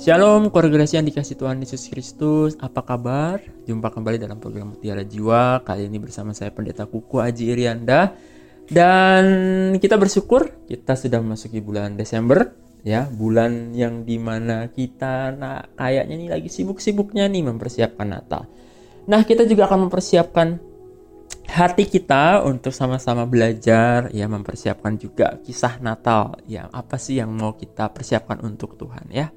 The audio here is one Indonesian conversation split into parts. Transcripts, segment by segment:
Shalom, keluarga yang dikasih Tuhan Yesus Kristus. Apa kabar? Jumpa kembali dalam program Mutiara Jiwa. Kali ini bersama saya Pendeta Kuku Aji Irianda. Dan kita bersyukur kita sudah memasuki bulan Desember ya, bulan yang di mana kita nah kayaknya nih lagi sibuk-sibuknya nih mempersiapkan Natal. Nah, kita juga akan mempersiapkan hati kita untuk sama-sama belajar ya mempersiapkan juga kisah Natal ya apa sih yang mau kita persiapkan untuk Tuhan ya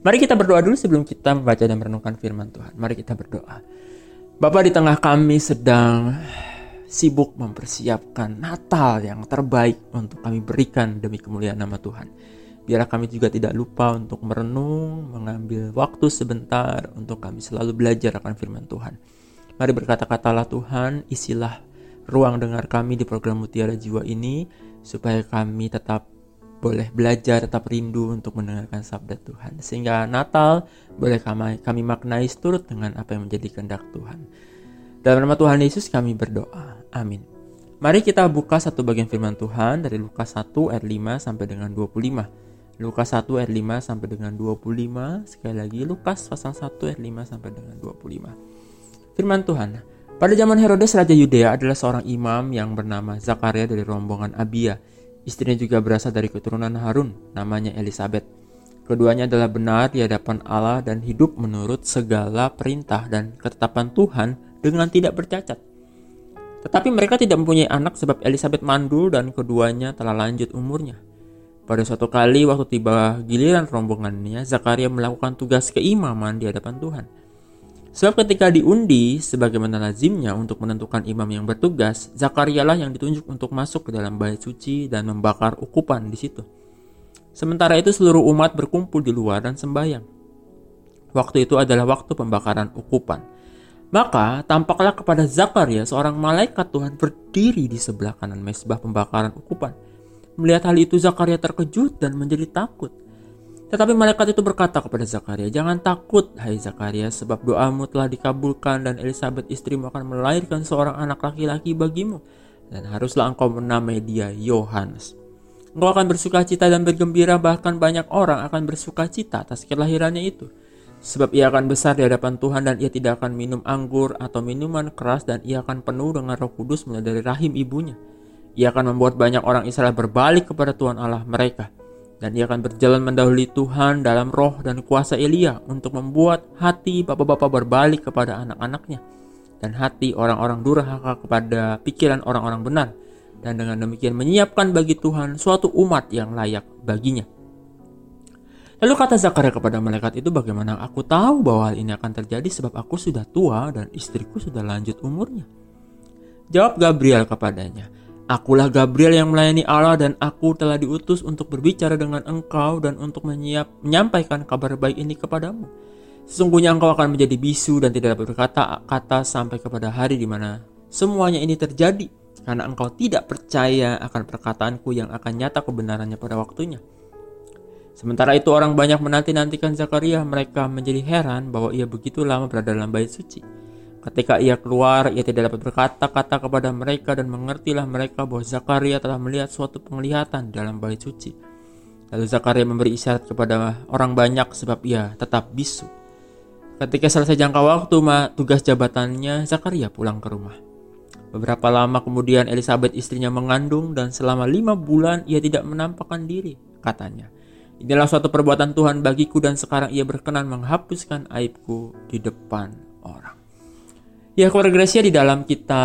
Mari kita berdoa dulu sebelum kita membaca dan merenungkan firman Tuhan. Mari kita berdoa. Bapak di tengah kami sedang sibuk mempersiapkan Natal yang terbaik untuk kami berikan demi kemuliaan nama Tuhan. Biarlah kami juga tidak lupa untuk merenung, mengambil waktu sebentar untuk kami selalu belajar akan firman Tuhan. Mari berkata-katalah Tuhan, isilah ruang dengar kami di program Mutiara Jiwa ini supaya kami tetap boleh belajar tetap rindu untuk mendengarkan sabda Tuhan. Sehingga Natal boleh kami, kami maknai seturut dengan apa yang menjadi kehendak Tuhan. Dalam nama Tuhan Yesus kami berdoa. Amin. Mari kita buka satu bagian firman Tuhan dari Lukas 1 ayat 5 sampai dengan 25. Lukas 1 ayat 5 sampai dengan 25. Sekali lagi Lukas pasal 1 ayat 5 sampai dengan 25. Firman Tuhan. Pada zaman Herodes Raja Yudea adalah seorang imam yang bernama Zakaria dari rombongan Abia Istrinya juga berasal dari keturunan Harun, namanya Elizabeth. Keduanya adalah benar di hadapan Allah dan hidup menurut segala perintah dan ketetapan Tuhan dengan tidak bercacat. Tetapi mereka tidak mempunyai anak sebab Elizabeth mandul dan keduanya telah lanjut umurnya. Pada suatu kali waktu tiba giliran rombongannya, Zakaria melakukan tugas keimaman di hadapan Tuhan. Sebab ketika diundi, sebagaimana lazimnya untuk menentukan imam yang bertugas, Zakaria lah yang ditunjuk untuk masuk ke dalam bait suci dan membakar ukupan di situ. Sementara itu seluruh umat berkumpul di luar dan sembahyang. Waktu itu adalah waktu pembakaran ukupan. Maka tampaklah kepada Zakaria seorang malaikat Tuhan berdiri di sebelah kanan mesbah pembakaran ukupan. Melihat hal itu Zakaria terkejut dan menjadi takut. Tetapi malaikat itu berkata kepada Zakaria, "Jangan takut, hai Zakaria, sebab doamu telah dikabulkan dan Elizabeth istrimu akan melahirkan seorang anak laki-laki bagimu, dan haruslah engkau menamai dia Yohanes. Engkau akan bersuka cita dan bergembira, bahkan banyak orang akan bersuka cita atas kelahirannya itu." Sebab ia akan besar di hadapan Tuhan dan ia tidak akan minum anggur atau minuman keras dan ia akan penuh dengan roh kudus mulai dari rahim ibunya. Ia akan membuat banyak orang Israel berbalik kepada Tuhan Allah mereka dan ia akan berjalan mendahului Tuhan dalam roh dan kuasa Elia untuk membuat hati bapak-bapak berbalik kepada anak-anaknya dan hati orang-orang durhaka kepada pikiran orang-orang benar dan dengan demikian menyiapkan bagi Tuhan suatu umat yang layak baginya. Lalu kata Zakaria kepada malaikat itu bagaimana aku tahu bahwa hal ini akan terjadi sebab aku sudah tua dan istriku sudah lanjut umurnya. Jawab Gabriel kepadanya, Akulah Gabriel yang melayani Allah dan aku telah diutus untuk berbicara dengan engkau dan untuk menyiap, menyampaikan kabar baik ini kepadamu. Sesungguhnya engkau akan menjadi bisu dan tidak dapat berkata-kata sampai kepada hari di mana semuanya ini terjadi karena engkau tidak percaya akan perkataanku yang akan nyata kebenarannya pada waktunya. Sementara itu orang banyak menanti-nantikan Zakaria, mereka menjadi heran bahwa ia begitu lama berada dalam bait suci. Ketika ia keluar, ia tidak dapat berkata-kata kepada mereka dan mengertilah mereka bahwa Zakaria telah melihat suatu penglihatan dalam bait suci. Lalu Zakaria memberi isyarat kepada orang banyak sebab ia tetap bisu. Ketika selesai jangka waktu tugas jabatannya, Zakaria pulang ke rumah. Beberapa lama kemudian Elizabeth istrinya mengandung dan selama lima bulan ia tidak menampakkan diri, katanya. Inilah suatu perbuatan Tuhan bagiku dan sekarang ia berkenan menghapuskan aibku di depan orang. Ya keluarga Gracia di dalam kita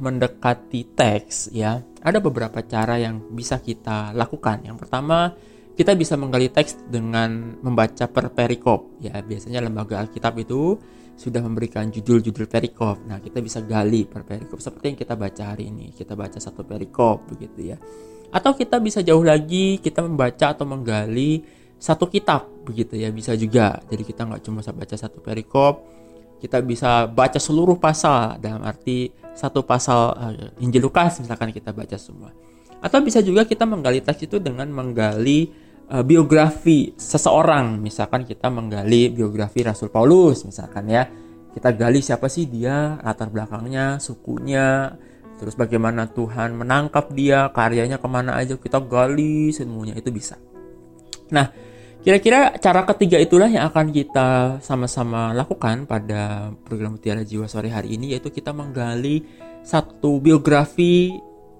mendekati teks ya ada beberapa cara yang bisa kita lakukan. Yang pertama kita bisa menggali teks dengan membaca per perikop ya biasanya lembaga Alkitab itu sudah memberikan judul-judul perikop. Nah kita bisa gali per perikop seperti yang kita baca hari ini. Kita baca satu perikop begitu ya. Atau kita bisa jauh lagi kita membaca atau menggali satu kitab begitu ya bisa juga. Jadi kita nggak cuma baca satu perikop kita bisa baca seluruh pasal dalam arti satu pasal uh, Injil Lukas misalkan kita baca semua. Atau bisa juga kita menggali teks itu dengan menggali uh, biografi seseorang. Misalkan kita menggali biografi Rasul Paulus misalkan ya. Kita gali siapa sih dia, latar belakangnya, sukunya, terus bagaimana Tuhan menangkap dia, karyanya ke mana aja kita gali semuanya itu bisa. Nah, Kira-kira cara ketiga itulah yang akan kita sama-sama lakukan pada program Mutiara Jiwa sore hari ini yaitu kita menggali satu biografi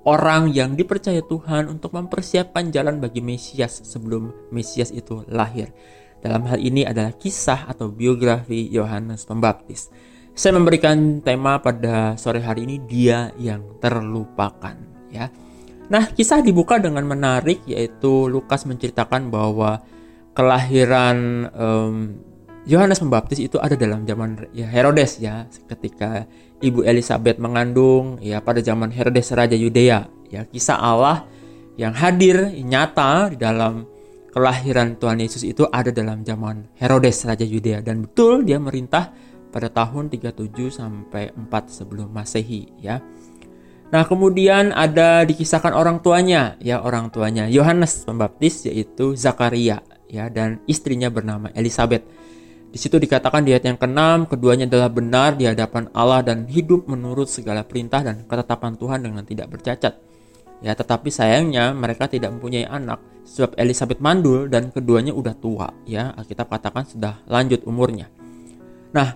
orang yang dipercaya Tuhan untuk mempersiapkan jalan bagi Mesias sebelum Mesias itu lahir. Dalam hal ini adalah kisah atau biografi Yohanes Pembaptis. Saya memberikan tema pada sore hari ini dia yang terlupakan ya. Nah, kisah dibuka dengan menarik yaitu Lukas menceritakan bahwa kelahiran Yohanes Pembaptis itu ada dalam zaman ya Herodes ya. Ketika ibu Elizabeth mengandung ya pada zaman Herodes raja Yudea ya. Kisah Allah yang hadir nyata di dalam kelahiran Tuhan Yesus itu ada dalam zaman Herodes raja Yudea. Dan betul dia merintah pada tahun 37 sampai 4 sebelum Masehi ya. Nah, kemudian ada dikisahkan orang tuanya ya orang tuanya Yohanes Pembaptis yaitu Zakaria ya dan istrinya bernama Elizabeth. Di situ dikatakan di ayat yang keenam, keduanya adalah benar di hadapan Allah dan hidup menurut segala perintah dan ketetapan Tuhan dengan tidak bercacat. Ya, tetapi sayangnya mereka tidak mempunyai anak sebab Elizabeth mandul dan keduanya udah tua, ya. Alkitab katakan sudah lanjut umurnya. Nah,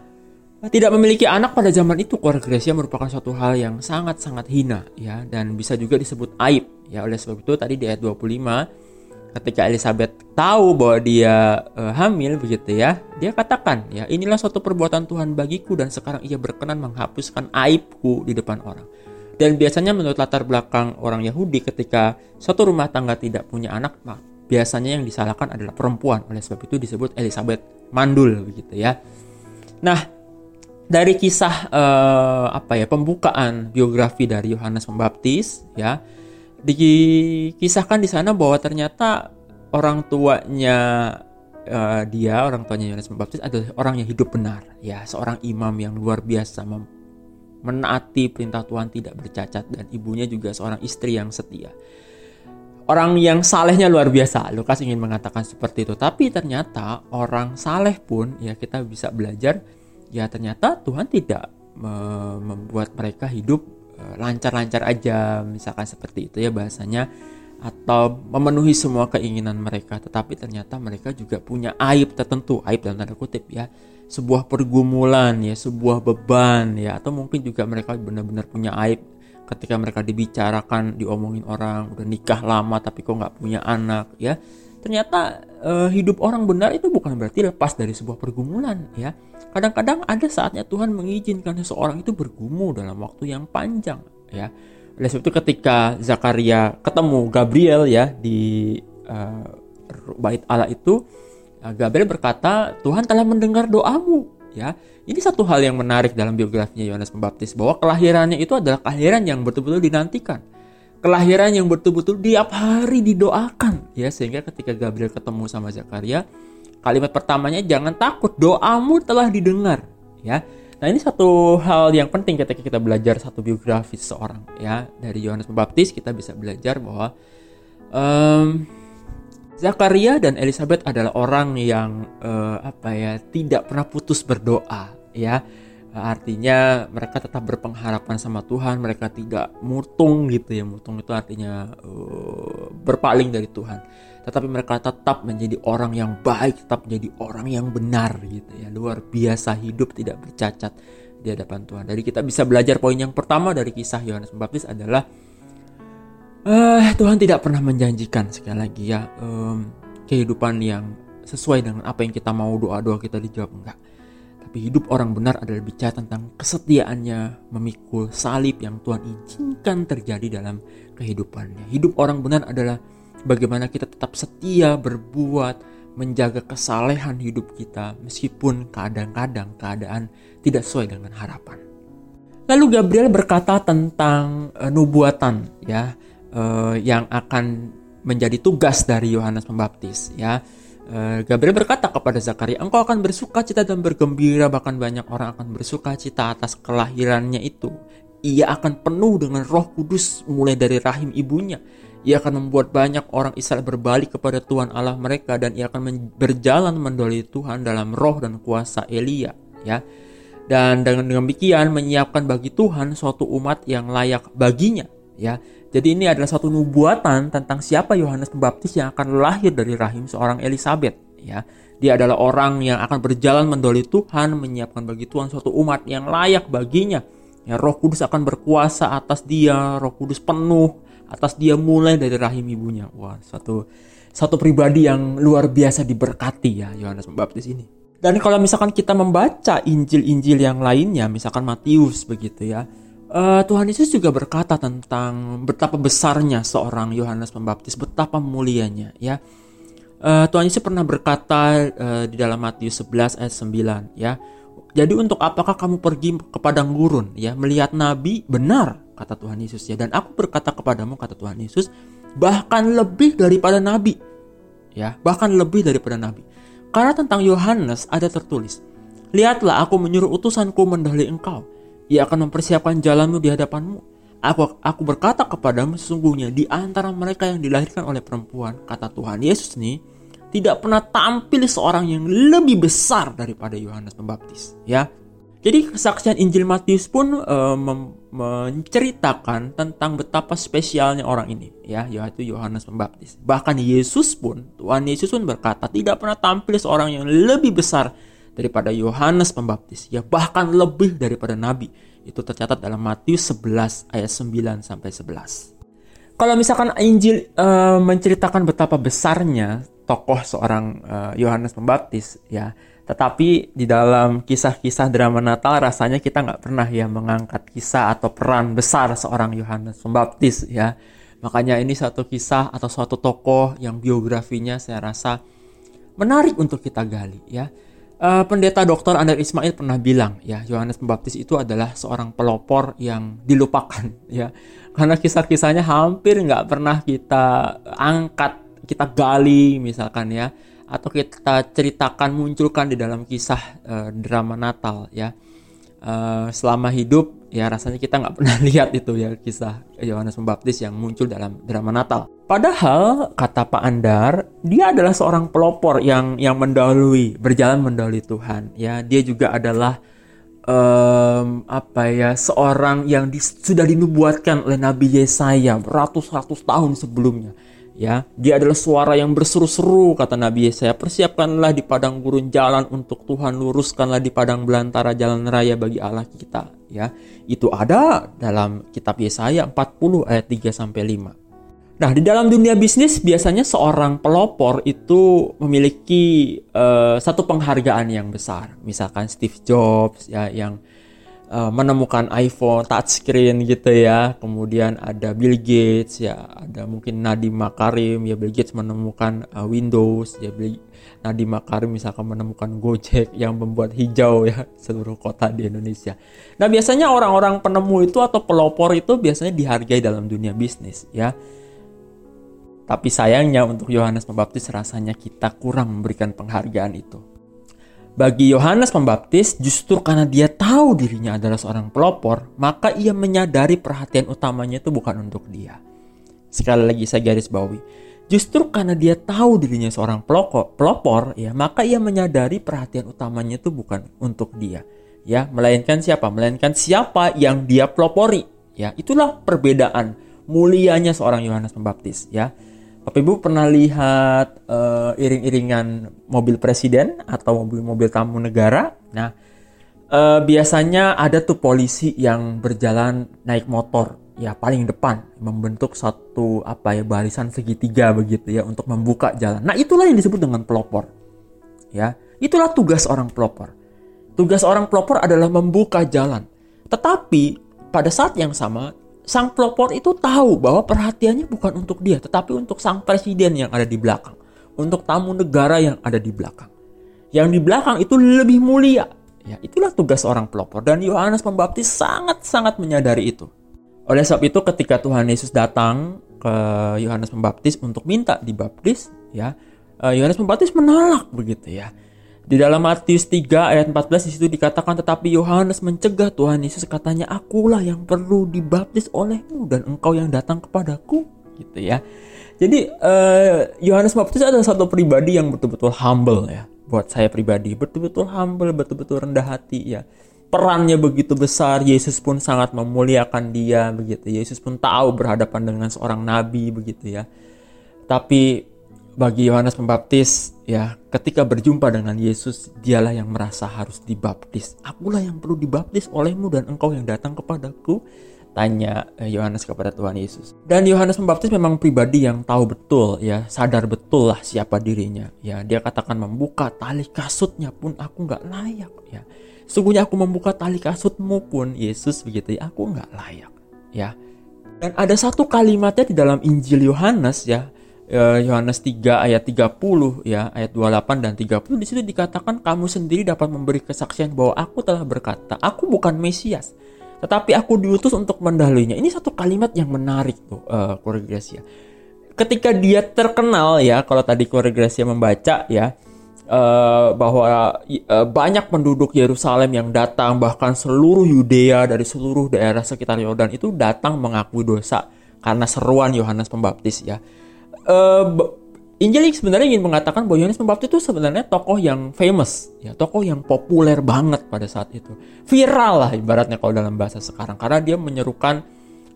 tidak memiliki anak pada zaman itu keluarga Gracia merupakan suatu hal yang sangat-sangat hina, ya, dan bisa juga disebut aib. Ya, oleh sebab itu tadi di ayat 25 ketika Elizabeth tahu bahwa dia uh, hamil begitu ya, dia katakan ya inilah suatu perbuatan Tuhan bagiku dan sekarang ia berkenan menghapuskan aibku di depan orang. Dan biasanya menurut latar belakang orang Yahudi ketika suatu rumah tangga tidak punya anak, biasanya yang disalahkan adalah perempuan. Oleh sebab itu disebut Elizabeth mandul begitu ya. Nah, dari kisah uh, apa ya pembukaan biografi dari Yohanes Pembaptis ya dikisahkan di sana bahwa ternyata orang tuanya uh, dia orang tuanya Yohanes Pembaptis adalah orang yang hidup benar. Ya seorang imam yang luar biasa menaati perintah Tuhan tidak bercacat dan ibunya juga seorang istri yang setia. Orang yang salehnya luar biasa. Lukas ingin mengatakan seperti itu. Tapi ternyata orang saleh pun ya kita bisa belajar ya ternyata Tuhan tidak membuat mereka hidup lancar-lancar aja misalkan seperti itu ya bahasanya atau memenuhi semua keinginan mereka. Tetapi ternyata mereka juga punya aib tertentu aib dalam tanda kutip ya. Sebuah pergumulan ya sebuah beban ya atau mungkin juga mereka benar-benar punya aib ketika mereka dibicarakan diomongin orang udah nikah lama tapi kok nggak punya anak ya ternyata uh, hidup orang benar itu bukan berarti lepas dari sebuah pergumulan ya Kadang-kadang ada saatnya Tuhan mengizinkan seseorang itu bergumul dalam waktu yang panjang ya. Oleh sebab itu ketika Zakaria ketemu Gabriel ya di uh, bait Allah itu uh, Gabriel berkata, "Tuhan telah mendengar doamu." Ya. Ini satu hal yang menarik dalam biografinya Yohanes Pembaptis bahwa kelahirannya itu adalah kelahiran yang betul-betul dinantikan. Kelahiran yang betul-betul tiap hari didoakan ya sehingga ketika Gabriel ketemu sama Zakaria Kalimat pertamanya jangan takut, doamu telah didengar, ya. Nah, ini satu hal yang penting ketika kita belajar satu biografi seseorang, ya. Dari Yohanes Pembaptis kita bisa belajar bahwa um, Zakaria dan Elizabeth adalah orang yang uh, apa ya, tidak pernah putus berdoa, ya. Artinya mereka tetap berpengharapan sama Tuhan, mereka tidak mutung gitu ya. Mutung itu artinya uh, berpaling dari Tuhan tetapi mereka tetap menjadi orang yang baik, tetap menjadi orang yang benar gitu ya. Luar biasa hidup tidak bercacat di hadapan Tuhan. Jadi kita bisa belajar poin yang pertama dari kisah Yohanes Pembaptis adalah uh, Tuhan tidak pernah menjanjikan sekali lagi ya um, kehidupan yang sesuai dengan apa yang kita mau doa-doa kita dijawab enggak. Tapi hidup orang benar adalah bicara tentang kesetiaannya memikul salib yang Tuhan izinkan terjadi dalam kehidupannya. Hidup orang benar adalah bagaimana kita tetap setia berbuat menjaga kesalehan hidup kita meskipun kadang-kadang keadaan tidak sesuai dengan harapan. Lalu Gabriel berkata tentang uh, nubuatan ya uh, yang akan menjadi tugas dari Yohanes Pembaptis ya. Uh, Gabriel berkata kepada Zakaria, "Engkau akan bersuka cita dan bergembira, bahkan banyak orang akan bersuka cita atas kelahirannya itu. Ia akan penuh dengan Roh Kudus mulai dari rahim ibunya." Ia akan membuat banyak orang Israel berbalik kepada Tuhan Allah mereka dan ia akan berjalan mendolimi Tuhan dalam roh dan kuasa Elia ya. Dan dengan demikian menyiapkan bagi Tuhan suatu umat yang layak baginya ya. Jadi ini adalah suatu nubuatan tentang siapa Yohanes Pembaptis yang akan lahir dari rahim seorang Elizabeth ya. Dia adalah orang yang akan berjalan mendoli Tuhan, menyiapkan bagi Tuhan suatu umat yang layak baginya. Ya, Roh Kudus akan berkuasa atas dia, Roh Kudus penuh atas dia mulai dari rahim ibunya. Wah, satu satu pribadi yang luar biasa diberkati ya Yohanes Pembaptis ini. Dan kalau misalkan kita membaca Injil-Injil yang lainnya, misalkan Matius begitu ya, uh, Tuhan Yesus juga berkata tentang betapa besarnya seorang Yohanes Pembaptis, betapa mulianya ya. Uh, Tuhan Yesus pernah berkata uh, di dalam Matius 11 ayat 9 ya. Jadi untuk apakah kamu pergi ke padang gurun ya melihat nabi benar kata Tuhan Yesus ya dan aku berkata kepadamu kata Tuhan Yesus bahkan lebih daripada nabi ya bahkan lebih daripada nabi karena tentang Yohanes ada tertulis, Lihatlah aku menyuruh utusanku mendahului engkau. Ia akan mempersiapkan jalanmu di hadapanmu. Aku, aku berkata kepadamu sesungguhnya di antara mereka yang dilahirkan oleh perempuan, kata Tuhan Yesus nih, tidak pernah tampil seorang yang lebih besar daripada Yohanes Pembaptis. Ya, jadi kesaksian Injil Matius pun uh, menceritakan tentang betapa spesialnya orang ini, ya, yaitu Yohanes Pembaptis. Bahkan Yesus pun, Tuhan Yesus pun berkata tidak pernah tampil seorang yang lebih besar daripada Yohanes Pembaptis, ya bahkan lebih daripada nabi. Itu tercatat dalam Matius 11 ayat 9 sampai 11. Kalau misalkan Injil uh, menceritakan betapa besarnya tokoh seorang Yohanes uh, Pembaptis, ya tetapi di dalam kisah-kisah drama Natal rasanya kita nggak pernah ya mengangkat kisah atau peran besar seorang Yohanes Pembaptis ya. Makanya ini satu kisah atau suatu tokoh yang biografinya saya rasa menarik untuk kita gali ya. Uh, pendeta Dr. Ander Ismail pernah bilang ya Yohanes Pembaptis itu adalah seorang pelopor yang dilupakan ya karena kisah-kisahnya hampir nggak pernah kita angkat kita gali misalkan ya atau kita ceritakan munculkan di dalam kisah uh, drama Natal ya uh, selama hidup ya rasanya kita nggak pernah lihat itu ya kisah Yohanes Pembaptis yang muncul dalam drama Natal. Padahal kata Pak Andar dia adalah seorang pelopor yang yang mendahului berjalan mendahului Tuhan ya dia juga adalah um, apa ya seorang yang di, sudah dinubuatkan oleh Nabi Yesaya ratus-ratus tahun sebelumnya ya dia adalah suara yang berseru-seru kata Nabi Yesaya. Persiapkanlah di padang gurun jalan untuk Tuhan luruskanlah di padang belantara jalan raya bagi Allah kita. Ya itu ada dalam kitab Yesaya 40 ayat 3 sampai 5 Nah, di dalam dunia bisnis biasanya seorang pelopor itu memiliki uh, satu penghargaan yang besar. Misalkan Steve Jobs ya yang uh, menemukan iPhone touchscreen gitu ya. Kemudian ada Bill Gates ya, ada mungkin Nadiem Makarim ya Bill Gates menemukan uh, Windows ya Bill, Nadiem Makarim misalkan menemukan Gojek yang membuat hijau ya seluruh kota di Indonesia. Nah, biasanya orang-orang penemu itu atau pelopor itu biasanya dihargai dalam dunia bisnis ya. Tapi sayangnya untuk Yohanes Pembaptis rasanya kita kurang memberikan penghargaan itu. Bagi Yohanes Pembaptis, justru karena dia tahu dirinya adalah seorang pelopor, maka ia menyadari perhatian utamanya itu bukan untuk dia. Sekali lagi saya garis bawahi. Justru karena dia tahu dirinya seorang pelopor, pelopor ya, maka ia menyadari perhatian utamanya itu bukan untuk dia. Ya, melainkan siapa? Melainkan siapa yang dia pelopori. Ya, itulah perbedaan mulianya seorang Yohanes Pembaptis, ya. Bapak Ibu pernah lihat uh, iring-iringan mobil presiden atau mobil-mobil tamu negara? Nah, uh, biasanya ada tuh polisi yang berjalan naik motor ya paling depan membentuk satu apa ya barisan segitiga begitu ya untuk membuka jalan. Nah, itulah yang disebut dengan pelopor. Ya, itulah tugas orang pelopor. Tugas orang pelopor adalah membuka jalan. Tetapi pada saat yang sama sang pelopor itu tahu bahwa perhatiannya bukan untuk dia, tetapi untuk sang presiden yang ada di belakang, untuk tamu negara yang ada di belakang. Yang di belakang itu lebih mulia. Ya, itulah tugas orang pelopor dan Yohanes Pembaptis sangat-sangat menyadari itu. Oleh sebab itu ketika Tuhan Yesus datang ke Yohanes Pembaptis untuk minta dibaptis, ya, eh, Yohanes Pembaptis menolak begitu ya. Di dalam Matius 3 ayat 14 di situ dikatakan tetapi Yohanes mencegah Tuhan Yesus katanya akulah yang perlu dibaptis olehmu dan engkau yang datang kepadaku gitu ya. Jadi uh, Yohanes Baptis adalah satu pribadi yang betul-betul humble ya buat saya pribadi. Betul-betul humble betul-betul rendah hati ya. Perannya begitu besar Yesus pun sangat memuliakan dia begitu. Yesus pun tahu berhadapan dengan seorang nabi begitu ya. Tapi bagi Yohanes Pembaptis ya ketika berjumpa dengan Yesus dialah yang merasa harus dibaptis. Akulah yang perlu dibaptis olehmu dan engkau yang datang kepadaku tanya eh, Yohanes kepada Tuhan Yesus. Dan Yohanes Pembaptis memang pribadi yang tahu betul ya sadar betul lah siapa dirinya. Ya dia katakan membuka tali kasutnya pun aku nggak layak ya. Sungguhnya aku membuka tali kasutmu pun Yesus begitu ya aku nggak layak ya. Dan ada satu kalimatnya di dalam Injil Yohanes ya Yohanes 3 ayat 30 ya ayat 28 dan 30 di situ dikatakan kamu sendiri dapat memberi kesaksian bahwa aku telah berkata aku bukan Mesias tetapi aku diutus untuk mendahulunya ini satu kalimat yang menarik tuh uh, ketika dia terkenal ya kalau tadi Gracia membaca ya uh, bahwa uh, banyak penduduk Yerusalem yang datang bahkan seluruh Yudea dari seluruh daerah sekitar Yordan itu datang mengakui dosa karena seruan Yohanes Pembaptis ya uh, Injil sebenarnya ingin mengatakan bahwa Yohanes Pembaptis itu sebenarnya tokoh yang famous, ya tokoh yang populer banget pada saat itu, viral lah ibaratnya kalau dalam bahasa sekarang, karena dia menyerukan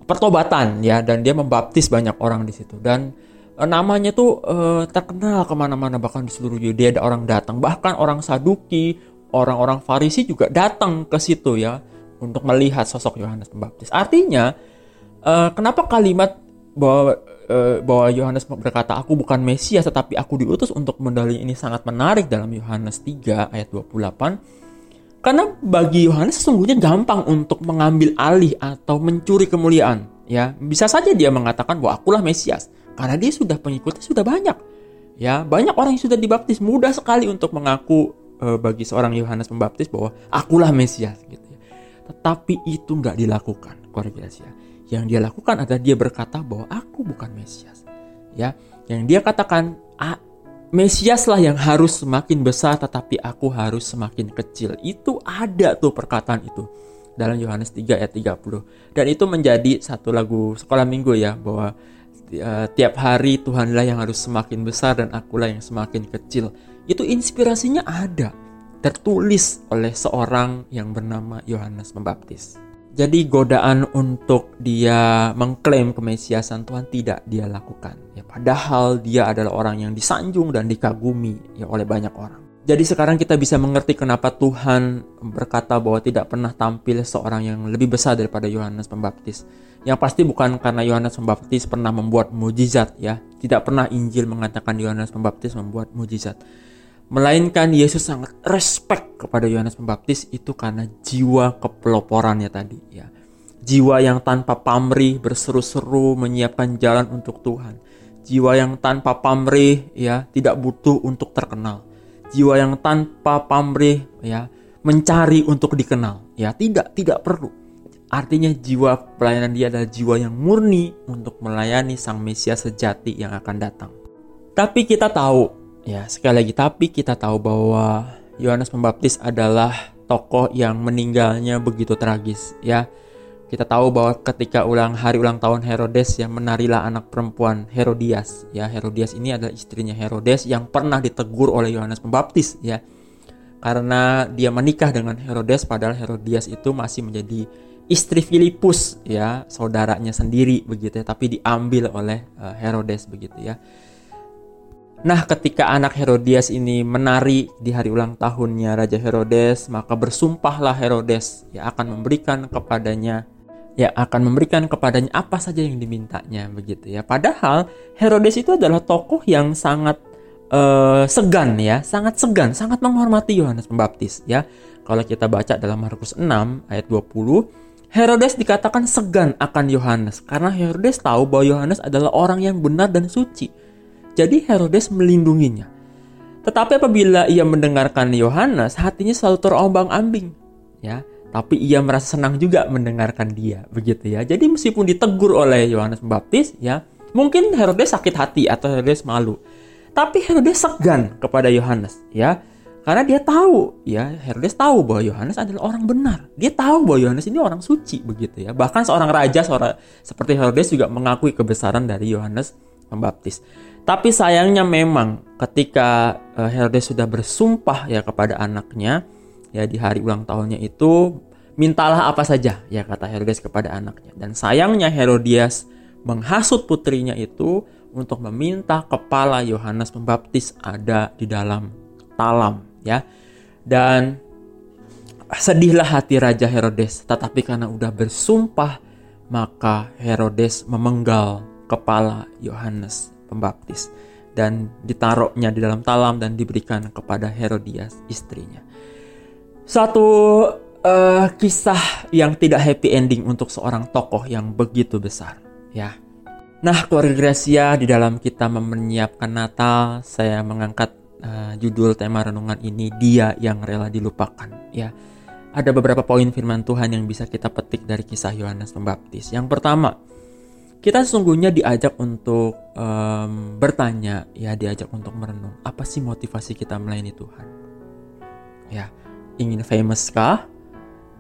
pertobatan ya dan dia membaptis banyak orang di situ. Dan uh, namanya tuh uh, terkenal ke mana-mana bahkan di seluruh Yudea ada orang datang bahkan orang Saduki orang-orang Farisi juga datang ke situ ya untuk melihat sosok Yohanes Pembaptis. Artinya kenapa kalimat bahwa Eh, bahwa Yohanes berkata aku bukan Mesias tetapi aku diutus untuk mendali ini sangat menarik dalam Yohanes 3 ayat 28 karena bagi Yohanes sesungguhnya gampang untuk mengambil alih atau mencuri kemuliaan ya. Bisa saja dia mengatakan bahwa akulah Mesias karena dia sudah pengikutnya sudah banyak ya. Banyak orang yang sudah dibaptis mudah sekali untuk mengaku e, bagi seorang Yohanes Pembaptis bahwa akulah Mesias gitu ya. tetapi itu nggak dilakukan koreksi ya yang dia lakukan adalah dia berkata bahwa aku bukan Mesias. Ya, yang dia katakan Mesias lah yang harus semakin besar tetapi aku harus semakin kecil. Itu ada tuh perkataan itu dalam Yohanes 3 ayat 30. Dan itu menjadi satu lagu sekolah minggu ya bahwa uh, tiap hari Tuhanlah yang harus semakin besar dan akulah yang semakin kecil. Itu inspirasinya ada tertulis oleh seorang yang bernama Yohanes Pembaptis. Jadi godaan untuk dia mengklaim kemesiasan Tuhan tidak dia lakukan. Ya, padahal dia adalah orang yang disanjung dan dikagumi ya oleh banyak orang. Jadi sekarang kita bisa mengerti kenapa Tuhan berkata bahwa tidak pernah tampil seorang yang lebih besar daripada Yohanes Pembaptis. Yang pasti bukan karena Yohanes Pembaptis pernah membuat mujizat ya. Tidak pernah Injil mengatakan Yohanes Pembaptis membuat mujizat Melainkan Yesus sangat respect kepada Yohanes Pembaptis itu karena jiwa kepeloporannya tadi ya. Jiwa yang tanpa pamrih berseru-seru menyiapkan jalan untuk Tuhan. Jiwa yang tanpa pamrih ya tidak butuh untuk terkenal. Jiwa yang tanpa pamrih ya mencari untuk dikenal ya tidak tidak perlu. Artinya jiwa pelayanan dia adalah jiwa yang murni untuk melayani sang Mesias sejati yang akan datang. Tapi kita tahu Ya, sekali lagi tapi kita tahu bahwa Yohanes Pembaptis adalah tokoh yang meninggalnya begitu tragis ya. Kita tahu bahwa ketika ulang hari ulang tahun Herodes yang menarilah anak perempuan Herodias ya. Herodias ini adalah istrinya Herodes yang pernah ditegur oleh Yohanes Pembaptis ya. Karena dia menikah dengan Herodes padahal Herodias itu masih menjadi istri Filipus ya, saudaranya sendiri begitu ya, tapi diambil oleh uh, Herodes begitu ya. Nah, ketika anak Herodias ini menari di hari ulang tahunnya Raja Herodes, maka bersumpahlah Herodes ya akan memberikan kepadanya ya akan memberikan kepadanya apa saja yang dimintanya begitu ya. Padahal Herodes itu adalah tokoh yang sangat uh, segan ya, sangat segan, sangat menghormati Yohanes Pembaptis ya. Kalau kita baca dalam Markus 6 ayat 20, Herodes dikatakan segan akan Yohanes karena Herodes tahu bahwa Yohanes adalah orang yang benar dan suci jadi Herodes melindunginya. Tetapi apabila ia mendengarkan Yohanes, hatinya selalu terombang-ambing, ya. Tapi ia merasa senang juga mendengarkan dia, begitu ya. Jadi meskipun ditegur oleh Yohanes Pembaptis, ya, mungkin Herodes sakit hati atau Herodes malu. Tapi Herodes segan kepada Yohanes, ya. Karena dia tahu, ya, Herodes tahu bahwa Yohanes adalah orang benar. Dia tahu bahwa Yohanes ini orang suci, begitu ya. Bahkan seorang raja, seorang seperti Herodes juga mengakui kebesaran dari Yohanes Pembaptis. Tapi sayangnya memang ketika uh, Herodes sudah bersumpah ya kepada anaknya ya di hari ulang tahunnya itu mintalah apa saja ya kata Herodes kepada anaknya dan sayangnya Herodias menghasut putrinya itu untuk meminta kepala Yohanes Pembaptis ada di dalam talam ya. Dan sedihlah hati Raja Herodes, tetapi karena udah bersumpah maka Herodes memenggal kepala Yohanes Pembaptis dan ditaruhnya di dalam talam dan diberikan kepada Herodias istrinya. Satu uh, kisah yang tidak happy ending untuk seorang tokoh yang begitu besar, ya. Nah, keluarga Gracia di dalam kita menyiapkan Natal, saya mengangkat uh, judul tema renungan ini dia yang rela dilupakan, ya ada beberapa poin firman Tuhan yang bisa kita petik dari kisah Yohanes Pembaptis. Yang pertama, kita sesungguhnya diajak untuk um, bertanya, ya diajak untuk merenung, apa sih motivasi kita melayani Tuhan? Ya, ingin famous kah?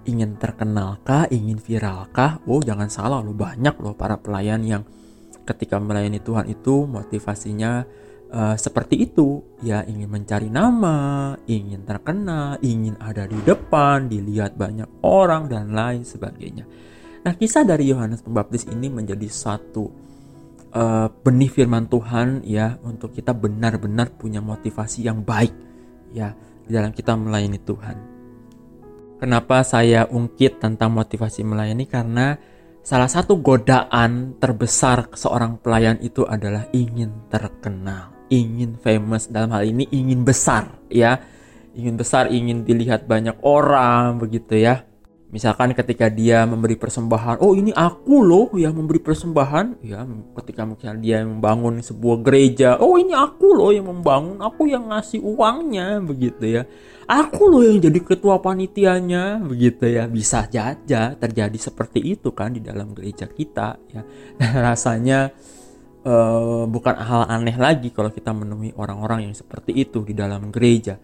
Ingin terkenal kah? Ingin viral kah? Oh, jangan salah loh, banyak loh para pelayan yang ketika melayani Tuhan itu motivasinya uh, seperti itu ya ingin mencari nama ingin terkenal ingin ada di depan dilihat banyak orang dan lain sebagainya nah kisah dari Yohanes Pembaptis ini menjadi satu uh, benih firman Tuhan ya untuk kita benar-benar punya motivasi yang baik ya di dalam kita melayani Tuhan. Kenapa saya ungkit tentang motivasi melayani? Karena salah satu godaan terbesar seorang pelayan itu adalah ingin terkenal ingin famous. Dalam hal ini ingin besar ya. Ingin besar ingin dilihat banyak orang begitu ya misalkan ketika dia memberi persembahan oh ini aku loh yang memberi persembahan. Ya ketika mungkin dia membangun sebuah gereja oh ini aku loh yang membangun aku yang ngasih uangnya begitu ya. Aku loh yang jadi ketua panitianya begitu ya. Bisa saja terjadi seperti itu kan di dalam gereja kita ya. Dan rasanya uh, bukan hal aneh lagi kalau kita menemui orang-orang yang seperti itu di dalam gereja.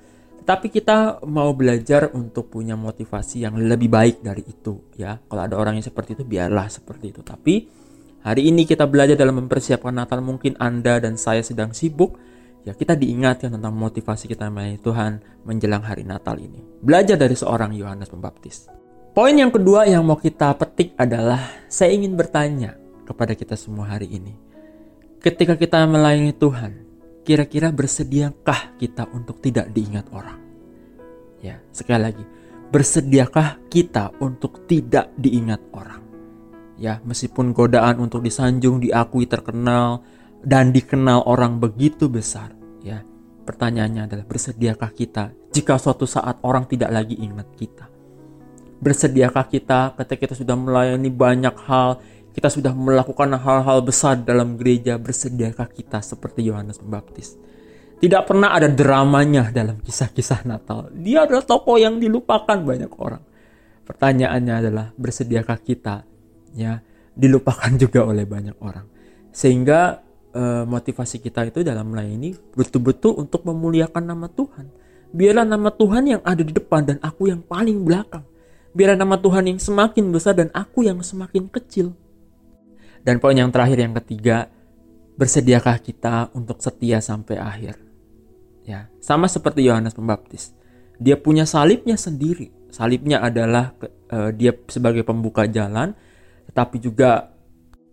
Tetapi kita mau belajar untuk punya motivasi yang lebih baik dari itu ya. Kalau ada orang yang seperti itu biarlah seperti itu. Tapi hari ini kita belajar dalam mempersiapkan Natal mungkin Anda dan saya sedang sibuk ya kita diingatkan tentang motivasi kita melayani Tuhan menjelang hari Natal ini. Belajar dari seorang Yohanes Pembaptis. Poin yang kedua yang mau kita petik adalah saya ingin bertanya kepada kita semua hari ini ketika kita melayani Tuhan, kira-kira bersediakah kita untuk tidak diingat orang? Ya, sekali lagi, bersediakah kita untuk tidak diingat orang? Ya, meskipun godaan untuk disanjung, diakui terkenal dan dikenal orang begitu besar, ya. Pertanyaannya adalah bersediakah kita jika suatu saat orang tidak lagi ingat kita? Bersediakah kita ketika kita sudah melayani banyak hal kita sudah melakukan hal-hal besar dalam gereja bersediakah kita seperti Yohanes Pembaptis. Tidak pernah ada dramanya dalam kisah-kisah Natal. Dia adalah tokoh yang dilupakan banyak orang. Pertanyaannya adalah bersediakah kita ya dilupakan juga oleh banyak orang. Sehingga eh, motivasi kita itu dalam melayani betul-betul untuk memuliakan nama Tuhan. Biarlah nama Tuhan yang ada di depan dan aku yang paling belakang. Biarlah nama Tuhan yang semakin besar dan aku yang semakin kecil. Dan poin yang terakhir yang ketiga, bersediakah kita untuk setia sampai akhir? Ya, sama seperti Yohanes Pembaptis. Dia punya salibnya sendiri. Salibnya adalah uh, dia sebagai pembuka jalan, tetapi juga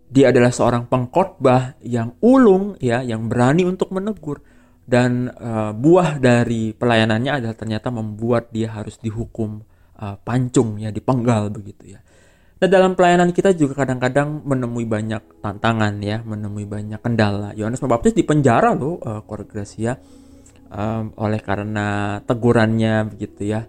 dia adalah seorang pengkhotbah yang ulung ya, yang berani untuk menegur dan uh, buah dari pelayanannya adalah ternyata membuat dia harus dihukum uh, pancung ya, dipenggal begitu ya. Dan dalam pelayanan kita juga kadang-kadang menemui banyak tantangan ya, menemui banyak kendala. Yohanes Pembaptis di penjara loh, uh, Gracia, um, oleh karena tegurannya begitu ya.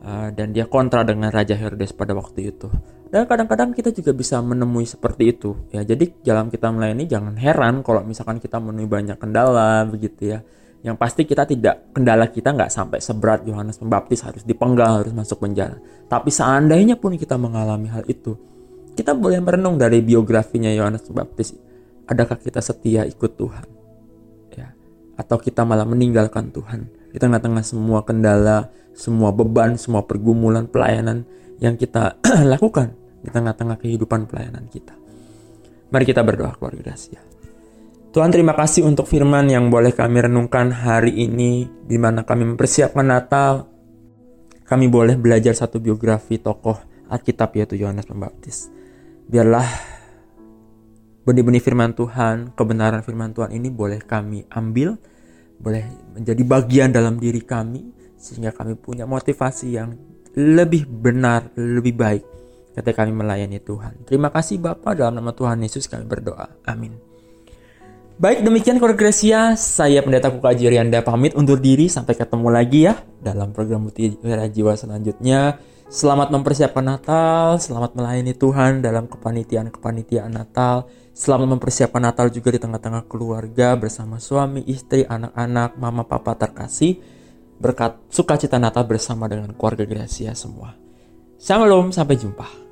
Uh, dan dia kontra dengan Raja Herodes pada waktu itu. Dan kadang-kadang kita juga bisa menemui seperti itu ya. Jadi dalam kita melayani jangan heran kalau misalkan kita menemui banyak kendala begitu ya yang pasti kita tidak kendala kita nggak sampai seberat Yohanes Pembaptis harus dipenggal harus masuk penjara. Tapi seandainya pun kita mengalami hal itu kita boleh merenung dari biografinya Yohanes Pembaptis adakah kita setia ikut Tuhan? Ya. Atau kita malah meninggalkan Tuhan? Di tengah-tengah semua kendala semua beban semua pergumulan pelayanan yang kita lakukan di tengah-tengah kehidupan pelayanan kita. Mari kita berdoa keluarga Gracia Tuhan terima kasih untuk firman yang boleh kami renungkan hari ini di mana kami mempersiapkan Natal. Kami boleh belajar satu biografi tokoh Alkitab yaitu Yohanes Pembaptis. Biarlah benih-benih firman Tuhan, kebenaran firman Tuhan ini boleh kami ambil, boleh menjadi bagian dalam diri kami, sehingga kami punya motivasi yang lebih benar, lebih baik ketika kami melayani Tuhan. Terima kasih Bapak dalam nama Tuhan Yesus kami berdoa. Amin. Baik demikian Gresia, saya Pendeta Kuka Jirianda pamit undur diri sampai ketemu lagi ya dalam program Mutiara Jiwa selanjutnya. Selamat mempersiapkan Natal, selamat melayani Tuhan dalam kepanitiaan-kepanitiaan Natal. Selamat mempersiapkan Natal juga di tengah-tengah keluarga bersama suami, istri, anak-anak, mama, papa terkasih. Berkat sukacita Natal bersama dengan keluarga Gracia semua. Shalom, sampai jumpa.